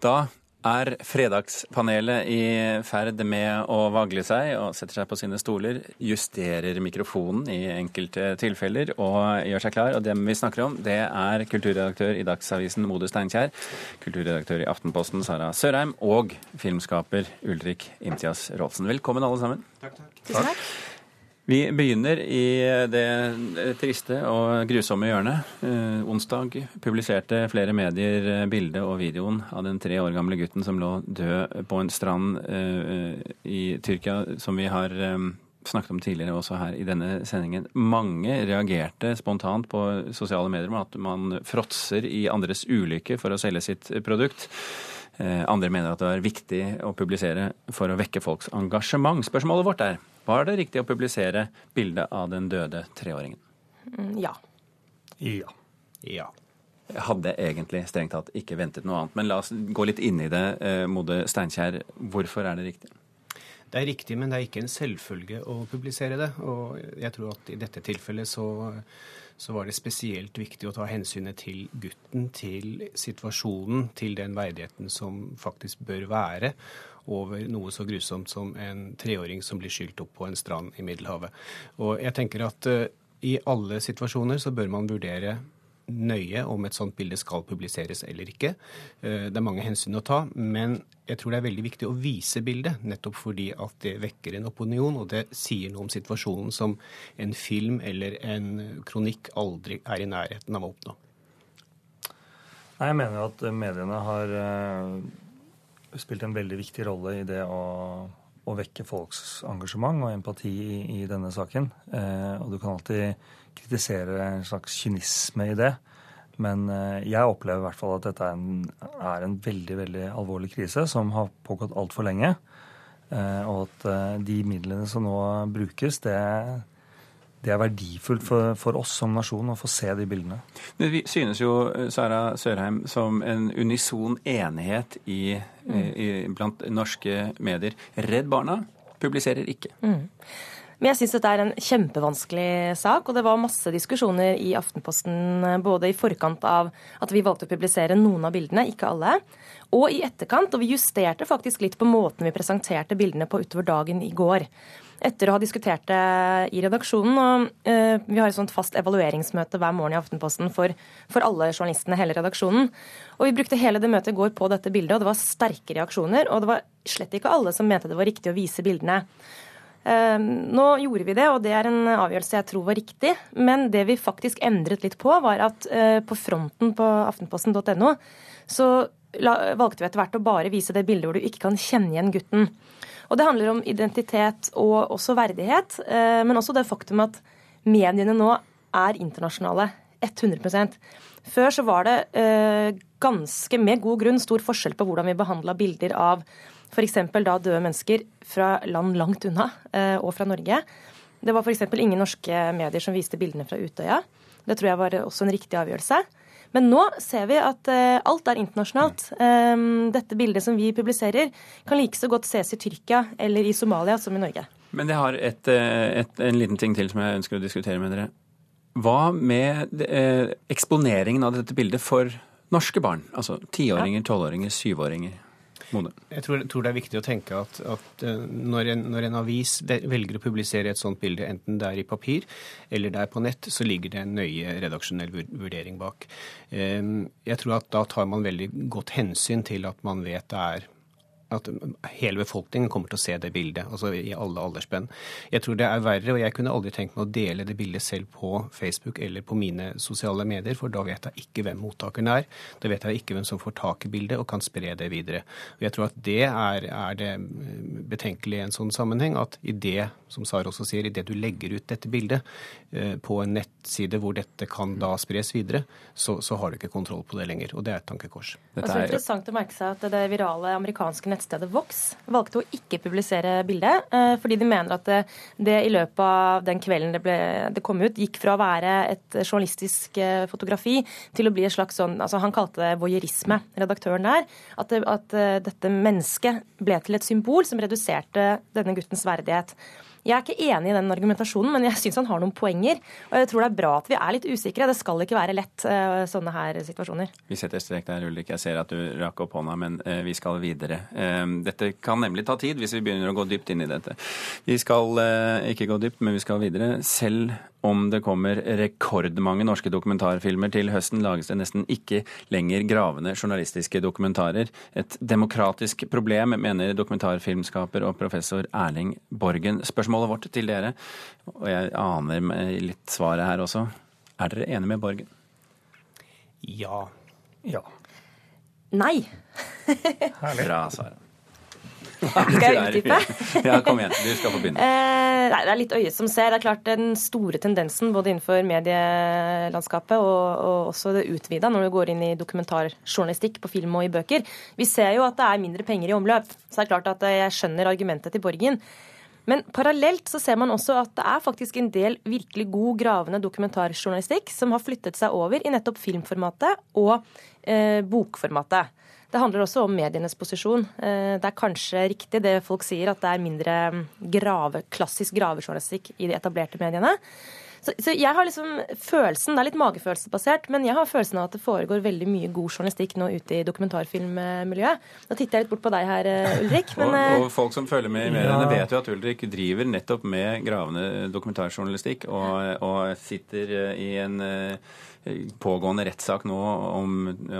Da er Fredagspanelet i ferd med å vagle seg og setter seg på sine stoler, justerer mikrofonen i enkelte tilfeller og gjør seg klar. Og det vi snakker om, det er kulturredaktør i Dagsavisen Mode Steinkjer, kulturredaktør i Aftenposten Sara Sørheim og filmskaper Ulrik Imtias Rolfsen. Velkommen alle sammen. Takk, takk. Takk. Vi begynner i det triste og grusomme hjørnet. Eh, onsdag publiserte flere medier eh, bildet og videoen av den tre år gamle gutten som lå død på en strand eh, i Tyrkia, som vi har eh, snakket om tidligere også her i denne sendingen. Mange reagerte spontant på sosiale medier med at man fråtser i andres ulykke for å selge sitt produkt. Eh, andre mener at det er viktig å publisere for å vekke folks engasjement. Spørsmålet vårt er var det riktig å publisere bildet av den døde treåringen? Mm, Ja. Ja. Ja. Jeg hadde egentlig strengt tatt ikke ventet noe annet. Men la oss gå litt inn i det, eh, Mode Steinkjer. Hvorfor er det riktig? Det er riktig, men det er ikke en selvfølge å publisere det. Og jeg tror at i dette tilfellet så, så var det spesielt viktig å ta hensynet til gutten, til situasjonen, til den verdigheten som faktisk bør være over noe så grusomt som en treåring som blir skylt opp på en strand i Middelhavet. Og jeg tenker at eh, i alle situasjoner så bør man vurdere nøye om et sånt bilde skal publiseres eller ikke. Eh, Det er mange hensyn å ta, men jeg tror det er veldig viktig å vise bildet, nettopp fordi at det vekker en opinion, og det sier noe om situasjonen som en film eller en kronikk aldri er i nærheten av å oppnå. Nei, Jeg mener jo at mediene har eh, spilt en veldig viktig rolle i det å, å vekke folks engasjement og empati i, i denne saken. Eh, og du kan alltid kritisere en slags kynisme i det. Men eh, jeg opplever i hvert fall at dette er en, er en veldig veldig alvorlig krise som har pågått altfor lenge. Eh, og at eh, de midlene som nå brukes, det, det er verdifullt for, for oss som nasjon å få se de bildene. Det vi- synes jo, eh, Sara Sørheim, som en unison enighet i, mm. i, blant norske medier. Redd Barna publiserer ikke. Men jeg syns dette er en kjempevanskelig sak, og det var masse diskusjoner i Aftenposten eh, både i forkant av at vi valgte å publisere noen av bildene, ikke alle, og i etterkant. Og vi justerte faktisk litt på måten vi presenterte bildene på utover dagen i går. Etter å ha diskutert det i redaksjonen, og eh, vi har et sånt fast evalueringsmøte hver morgen i Aftenposten for, for alle journalistene, hele redaksjonen. Og vi brukte hele det møtet i går på dette bildet, og det var sterke reaksjoner. Og det var slett ikke alle som mente det var riktig å vise bildene. Eh, Nå gjorde vi det, og det er en avgjørelse jeg tror var riktig. Men det vi faktisk endret litt på, var at eh, på fronten på aftenposten.no så valgte vi etter hvert å bare vise det bildet hvor du ikke kan kjenne igjen gutten. Og det handler om identitet og også verdighet, eh, men også det faktum at mediene nå er internasjonale. 100 Før så var det eh, ganske med god grunn stor forskjell på hvordan vi behandla bilder av f.eks. da døde mennesker fra land langt unna, eh, og fra Norge. Det var f.eks. ingen norske medier som viste bildene fra Utøya. Det tror jeg var også en riktig avgjørelse. Men nå ser vi at eh, alt er internasjonalt. Eh, dette bildet som vi publiserer, kan like så godt ses i Tyrkia eller i Somalia som i Norge. Men jeg har et, eh, et, en liten ting til som jeg ønsker å diskutere med dere. Hva med eh, eksponeringen av dette bildet for norske barn? Altså tiåringer, tolvåringer, syvåringer? Mone. Jeg tror, tror det er viktig å tenke at, at eh, når, en, når en avis velger å publisere et sånt bilde, enten det er i papir eller det er på nett, så ligger det en nøye redaksjonell vurdering bak. Eh, Jeg tror at da tar man veldig godt hensyn til at man vet det er at hele befolkningen kommer til å se det bildet, altså i alle aldersspenn. Jeg tror det er verre, og jeg kunne aldri tenkt meg å dele det bildet selv på Facebook eller på mine sosiale medier, for da vet jeg ikke hvem mottakeren er. Da vet jeg ikke hvem som får tak i bildet og kan spre det videre. Og jeg tror at det er, er det betenkelige i en sånn sammenheng, at i det, som Sara også sier, i det du legger ut dette bildet eh, på en nettside hvor dette kan da spres videre, så, så har du ikke kontroll på det lenger. Og det er et tankekors. Det er er, interessant å merke seg at det virale amerikanske nettstedet Vox valgte å ikke publisere bildet, eh, fordi de mener at det, det i løpet av den kvelden det, ble, det kom ut, gikk fra å være et journalistisk eh, fotografi til å bli et slags sånn altså Han kalte det voyeurisme, redaktøren der. At, det, at eh, dette mennesket ble til et symbol som reduserte denne guttens verdighet. Jeg er ikke enig i den argumentasjonen, men jeg syns han har noen poenger. Og jeg tror det er bra at vi er litt usikre. Det skal ikke være lett, uh, sånne her situasjoner. Vi setter strek der, Ulrik. Jeg ser at du rakk opp hånda, men uh, vi skal videre. Uh, dette kan nemlig ta tid hvis vi begynner å gå dypt inn i dette. Vi skal ikke gå dypt, men vi skal videre. Selv om det kommer rekordmange norske dokumentarfilmer til høsten, lages det nesten ikke lenger gravende journalistiske dokumentarer. Et demokratisk problem, mener dokumentarfilmskaper og professor Erling Borgen. Spørsmålet vårt til dere, og jeg aner litt svaret her også. Er dere enige med Borgen? Ja. Ja. Nei. Herlig. Bra svar. Skal jeg utdype? ja, kom igjen. Du skal få begynne. Eh, nei, det er litt øyet som ser. Det er klart Den store tendensen både innenfor medielandskapet og, og også det utvida når du går inn i dokumentarjournalistikk på film og i bøker. Vi ser jo at det er mindre penger i omløp. Så det er klart at jeg skjønner argumentet til Borgen. Men parallelt så ser man også at det er faktisk en del virkelig god gravende dokumentarjournalistikk som har flyttet seg over i nettopp filmformatet og eh, bokformatet. Det handler også om medienes posisjon. Eh, det er kanskje riktig det folk sier, at det er mindre mm, grave, klassisk gravejournalistikk i de etablerte mediene. Så, så, jeg har liksom følelsen, Det er litt magefølelsesbasert, men jeg har følelsen av at det foregår veldig mye god journalistikk nå ute i dokumentarfilmmiljøet. Da titter jeg litt bort på deg her, eh, Ulrik. Men, og, eh, og, folk som følger med i mediene, ja. vet jo at Ulrik driver nettopp med gravende dokumentarjournalistikk, og, og sitter i en pågående rettssak nå om,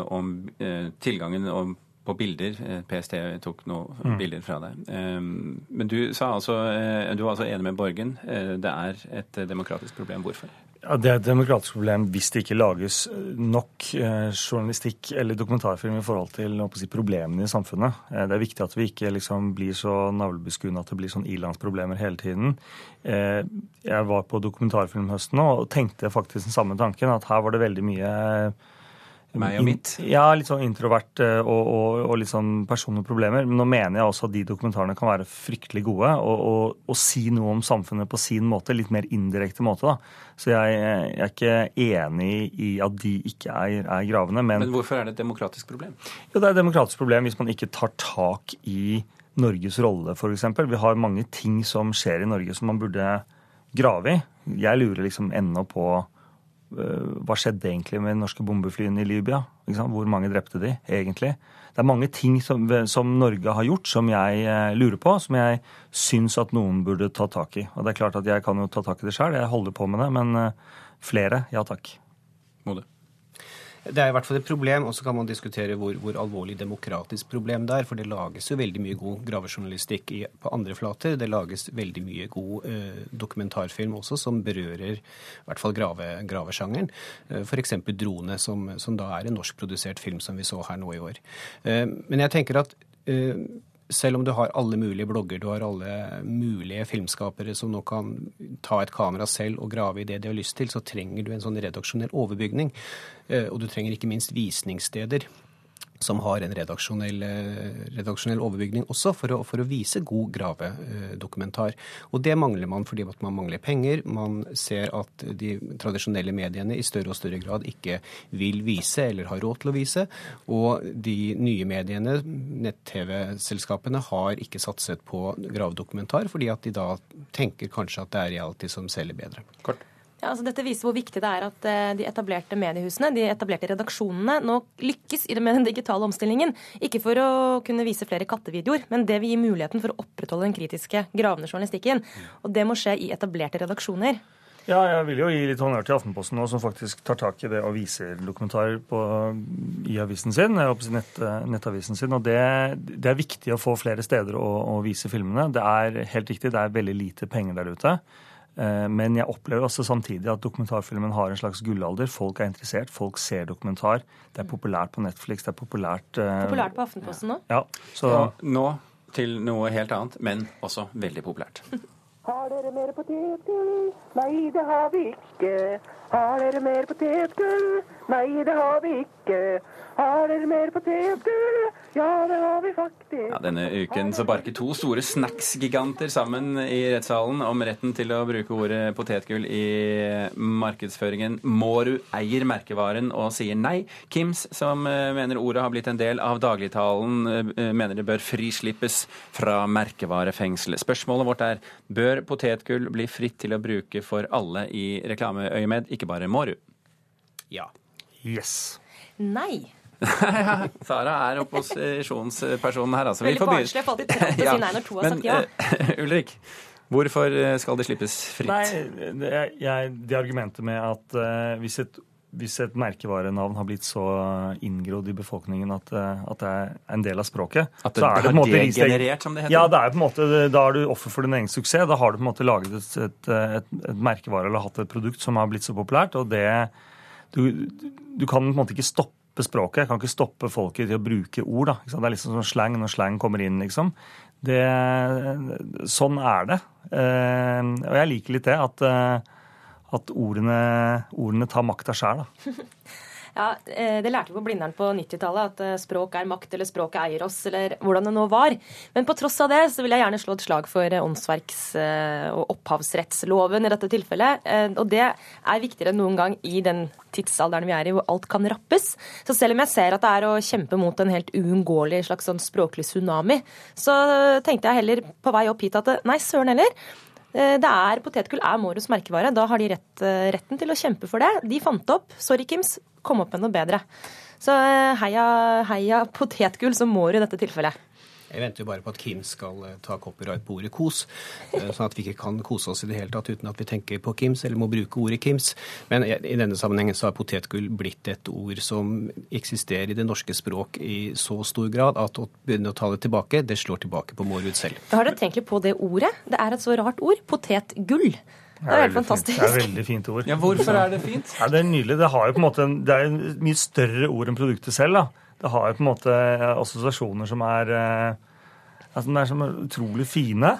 om tilgangen tilgangen på bilder. Eh, PST tok noen mm. bilder fra deg. Men du, sa altså, eh, du var altså enig med Borgen. Det er et demokratisk problem. Hvorfor? Ja, Det er et demokratisk problem hvis det ikke lages nok eh, journalistikk eller dokumentarfilm i forhold til si, problemene i samfunnet. Eh, det er viktig at vi ikke liksom, blir så navlebeskuende at det blir sånn ilandsproblemer hele tiden. Eh, jeg var på dokumentarfilmhøsten og tenkte faktisk den samme tanken, at her var det veldig mye meg og mitt? Ja, litt sånn introvert og, og, og, litt sånn personlige problemer. Men nå mener jeg også at de dokumentarene kan være fryktelig gode og, og, si noe om samfunnet på sin måte. Litt mer indirekte måte, da. Så jeg, jeg, er ikke enig i at de ikke er, er gravende. Men, men hvorfor er det et demokratisk problem? Jo, det er et demokratisk problem hvis man ikke tar tak i Norges rolle, f.eks. Vi har mange ting som skjer i Norge som man burde grave i. Jeg lurer liksom ennå på Eh, hva skjedde egentlig med de norske bombeflyene i Libya? Hvor mange drepte de egentlig? Det er mange ting som, som, Norge har gjort som jeg eh, lurer på, som jeg syns at noen burde ta tak i. Og det er klart at jeg kan jo ta tak i det sjøl, jeg holder på med det, men eh, flere, ja takk. Må det. Det er i hvert fall et problem, og så kan man diskutere hvor, hvor, alvorlig demokratisk problem det er. For det lages jo veldig mye god gravejournalistikk på andre flater. Det lages veldig mye god eh, dokumentarfilm også som berører i hvert fall grave, gravesjangeren. Eh, F.eks. 'Drone', som, som, da er en norskprodusert film som vi så her nå i år. Eh, men jeg tenker at eh, selv om du har alle mulige blogger, du har alle mulige filmskapere som nå kan ta et kamera selv og grave i det de har lyst til, så trenger du en sånn redaksjonell overbygning. Eh, og du trenger ikke minst visningssteder som har en redaksjonell, eh, redaksjonell overbygning også, for å, for å vise god gravedokumentar. Og det mangler man fordi man mangler penger. Man ser at de tradisjonelle mediene i større og større grad ikke vil vise eller har råd til å vise. Og de nye mediene, nett-TV-selskapene, har ikke satset på gravedokumentar, fordi at de da tenker kanskje at det er reality som selger bedre. Kort. Ja, altså dette viser hvor viktig det er at eh, de etablerte mediehusene, de etablerte redaksjonene, nå lykkes med den digitale omstillingen. Ikke for å kunne vise flere kattevideoer, men det vil gi muligheten for å opprettholde den kritiske, gravende journalistikken. Og det må skje i etablerte redaksjoner. Ja, jeg vil jo gi litt honnør til Aftenposten nå, som faktisk tar tak i det og viser dokumentarer på, i avisen sin, nett, nettavisen sin. Og det, det, er viktig å få flere steder å, å vise filmene. Det er helt riktig, det er veldig lite penger der ute. Eh, men jeg opplever også samtidig at dokumentarfilmen har en slags gullalder. Folk er interessert, folk ser dokumentar. Det er populært på Netflix, det er populært uh... Populært på Aftenposten nå? Ja. Så... ja. Nå til noe helt annet, men også veldig populært. Har dere mer potetgull? Nei, det har vi ikke. Har dere mer potetgull? Nei, det har vi ikke. Har dere mer potetgull? Ja, det har vi faktisk. Ja, denne uken så barker to store snacks-giganter sammen i rettssalen om retten til å bruke ordet potetgull i markedsføringen. Mårud eier merkevaren og sier nei. Kims, som eh, mener ordet har blitt en del av dagligtalen, eh, mener det bør frislippes fra merkevarefengsel. Spørsmålet vårt er bør potetgull bli fritt til å bruke for alle i reklameøyemed, ikke bare Mårud? Ja. Yes. Nei. Sara er opposisjonspersonen her, altså. Vi Veldig får begynne. barnslig. Jeg får alltid trang til å si nei når to har sagt ja. Men eh, Ulrik, hvorfor eh, skal det slippes fritt? Nei, det, jeg, det argumentet med at uh, hvis, et, hvis et merkevarenavn har blitt så inngrodd i befolkningen at, at det er en del av språket At det så er har på en måte ristek- degenerert, som det heter? Ja, det er på en måte, da er du offer for din egen suksess. Da har du på en måte laget et, et, et, et merkevare eller hatt et produkt som har blitt så populært. og det, du, du kan på en måte ikke stoppe språket. Jeg kan ikke stoppe folket til å bruke ord. da. Det er liksom sånn slang når slang kommer inn, liksom. Det, sånn er det. Eh, og jeg liker litt det, at, eh, at ordene, ordene tar makta sjæl, da. Ja, eh, Det lærte vi på Blindern på 90-tallet, at eh, språk er makt, eller språket eier oss, eller hvordan det nå var. Men på tross av det så vil jeg gjerne slå et slag for eh, åndsverks- og opphavsrettsloven i dette tilfellet. Og det er viktigere enn noen gang i den tidsalderen vi er i, hvor alt kan rappes. Så selv om jeg ser at det er å kjempe mot en helt uunngåelig slags sånn språklig tsunami, så tenkte jeg heller på vei opp hit at nei, søren heller. Eh, Det er, Potetgull er Moros merkevare. Da har de rett, eh, retten til å kjempe for det. De fant opp. Sorry, Kims. Kom opp med noe bedre. Så eh, heia, heia potetgull så må du i dette tilfellet. Jeg venter jo bare på at Kim skal eh, ta copyright på ordet kos, eh, sånn at vi ikke kan kose oss i det hele tatt uten at vi tenker på Kims eller må bruke ordet Kims. Men i denne sammenhengen så har potetgull blitt et ord som eksisterer i det norske språk i så stor grad at å begynne å ta det tilbake, det slår tilbake på Mårud selv. Har dere tenkt litt på det ordet? Det er et så rart ord. Potetgull. Det er helt veldig fint. fantastisk. Det er et veldig fint ord. Ja, hvorfor er det fint? Ja, det er nydelig. Det har jo på en måte en, det er et mye større ord enn produktet selv. da. Det har jo på en måte eh, assosiasjoner som er eh, altså, det er som er utrolig fine.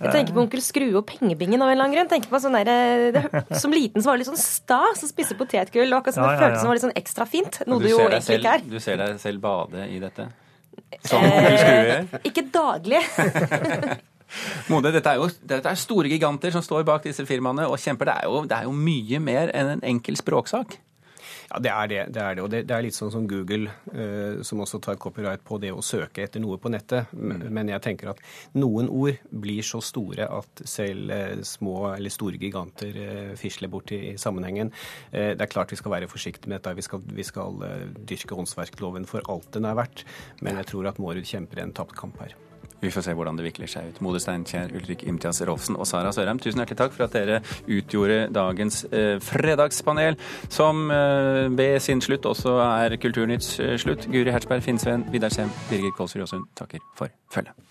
Jeg tenker på Onkel Skrue og pengebingen av en eller annen grunn. Tenker på sånn der, eh, det, Som liten så var det litt sånn stas å spise potetgull. og Akkurat som Ja, det ja, føltes som var litt sånn ekstra fint. Noe Du du jo egentlig selv, ikke er. du ser deg selv bade i dette? Som onkel Skrue gjør? Ikke daglig. Mode, dette er jo dette er store giganter som står bak disse firmaene og kjemper. Det er jo, det er jo mye mer enn en enkel språksak. Ja, det er det. det, er det. Og det, det er litt sånn som Google, eh, som også tar copyright på det å søke etter noe på nettet. Men, men jeg tenker at noen ord blir så store at selv eh, små eller store giganter eh, fisler bort i, i sammenhengen. Eh, det er klart vi skal være forsiktige med dette. Vi skal, vi skal eh, dyrke åndsverkloven for alt den er verdt. Men jeg tror at Mårud kjemper en tapt kamp her. Vi får se hvordan det vikler seg ut. Mode Steinkjer, Ulrik Imtias Rolfsen og Sara Sørheim, tusen hjertelig takk for at dere utgjorde dagens eh, fredagspanel, som eh, ved sin slutt også er Kulturnytts eh, slutt. Guri Hertzberg, Finnsveen, Vidar Sem, Birger Kolsrud Jåsund takker for følget.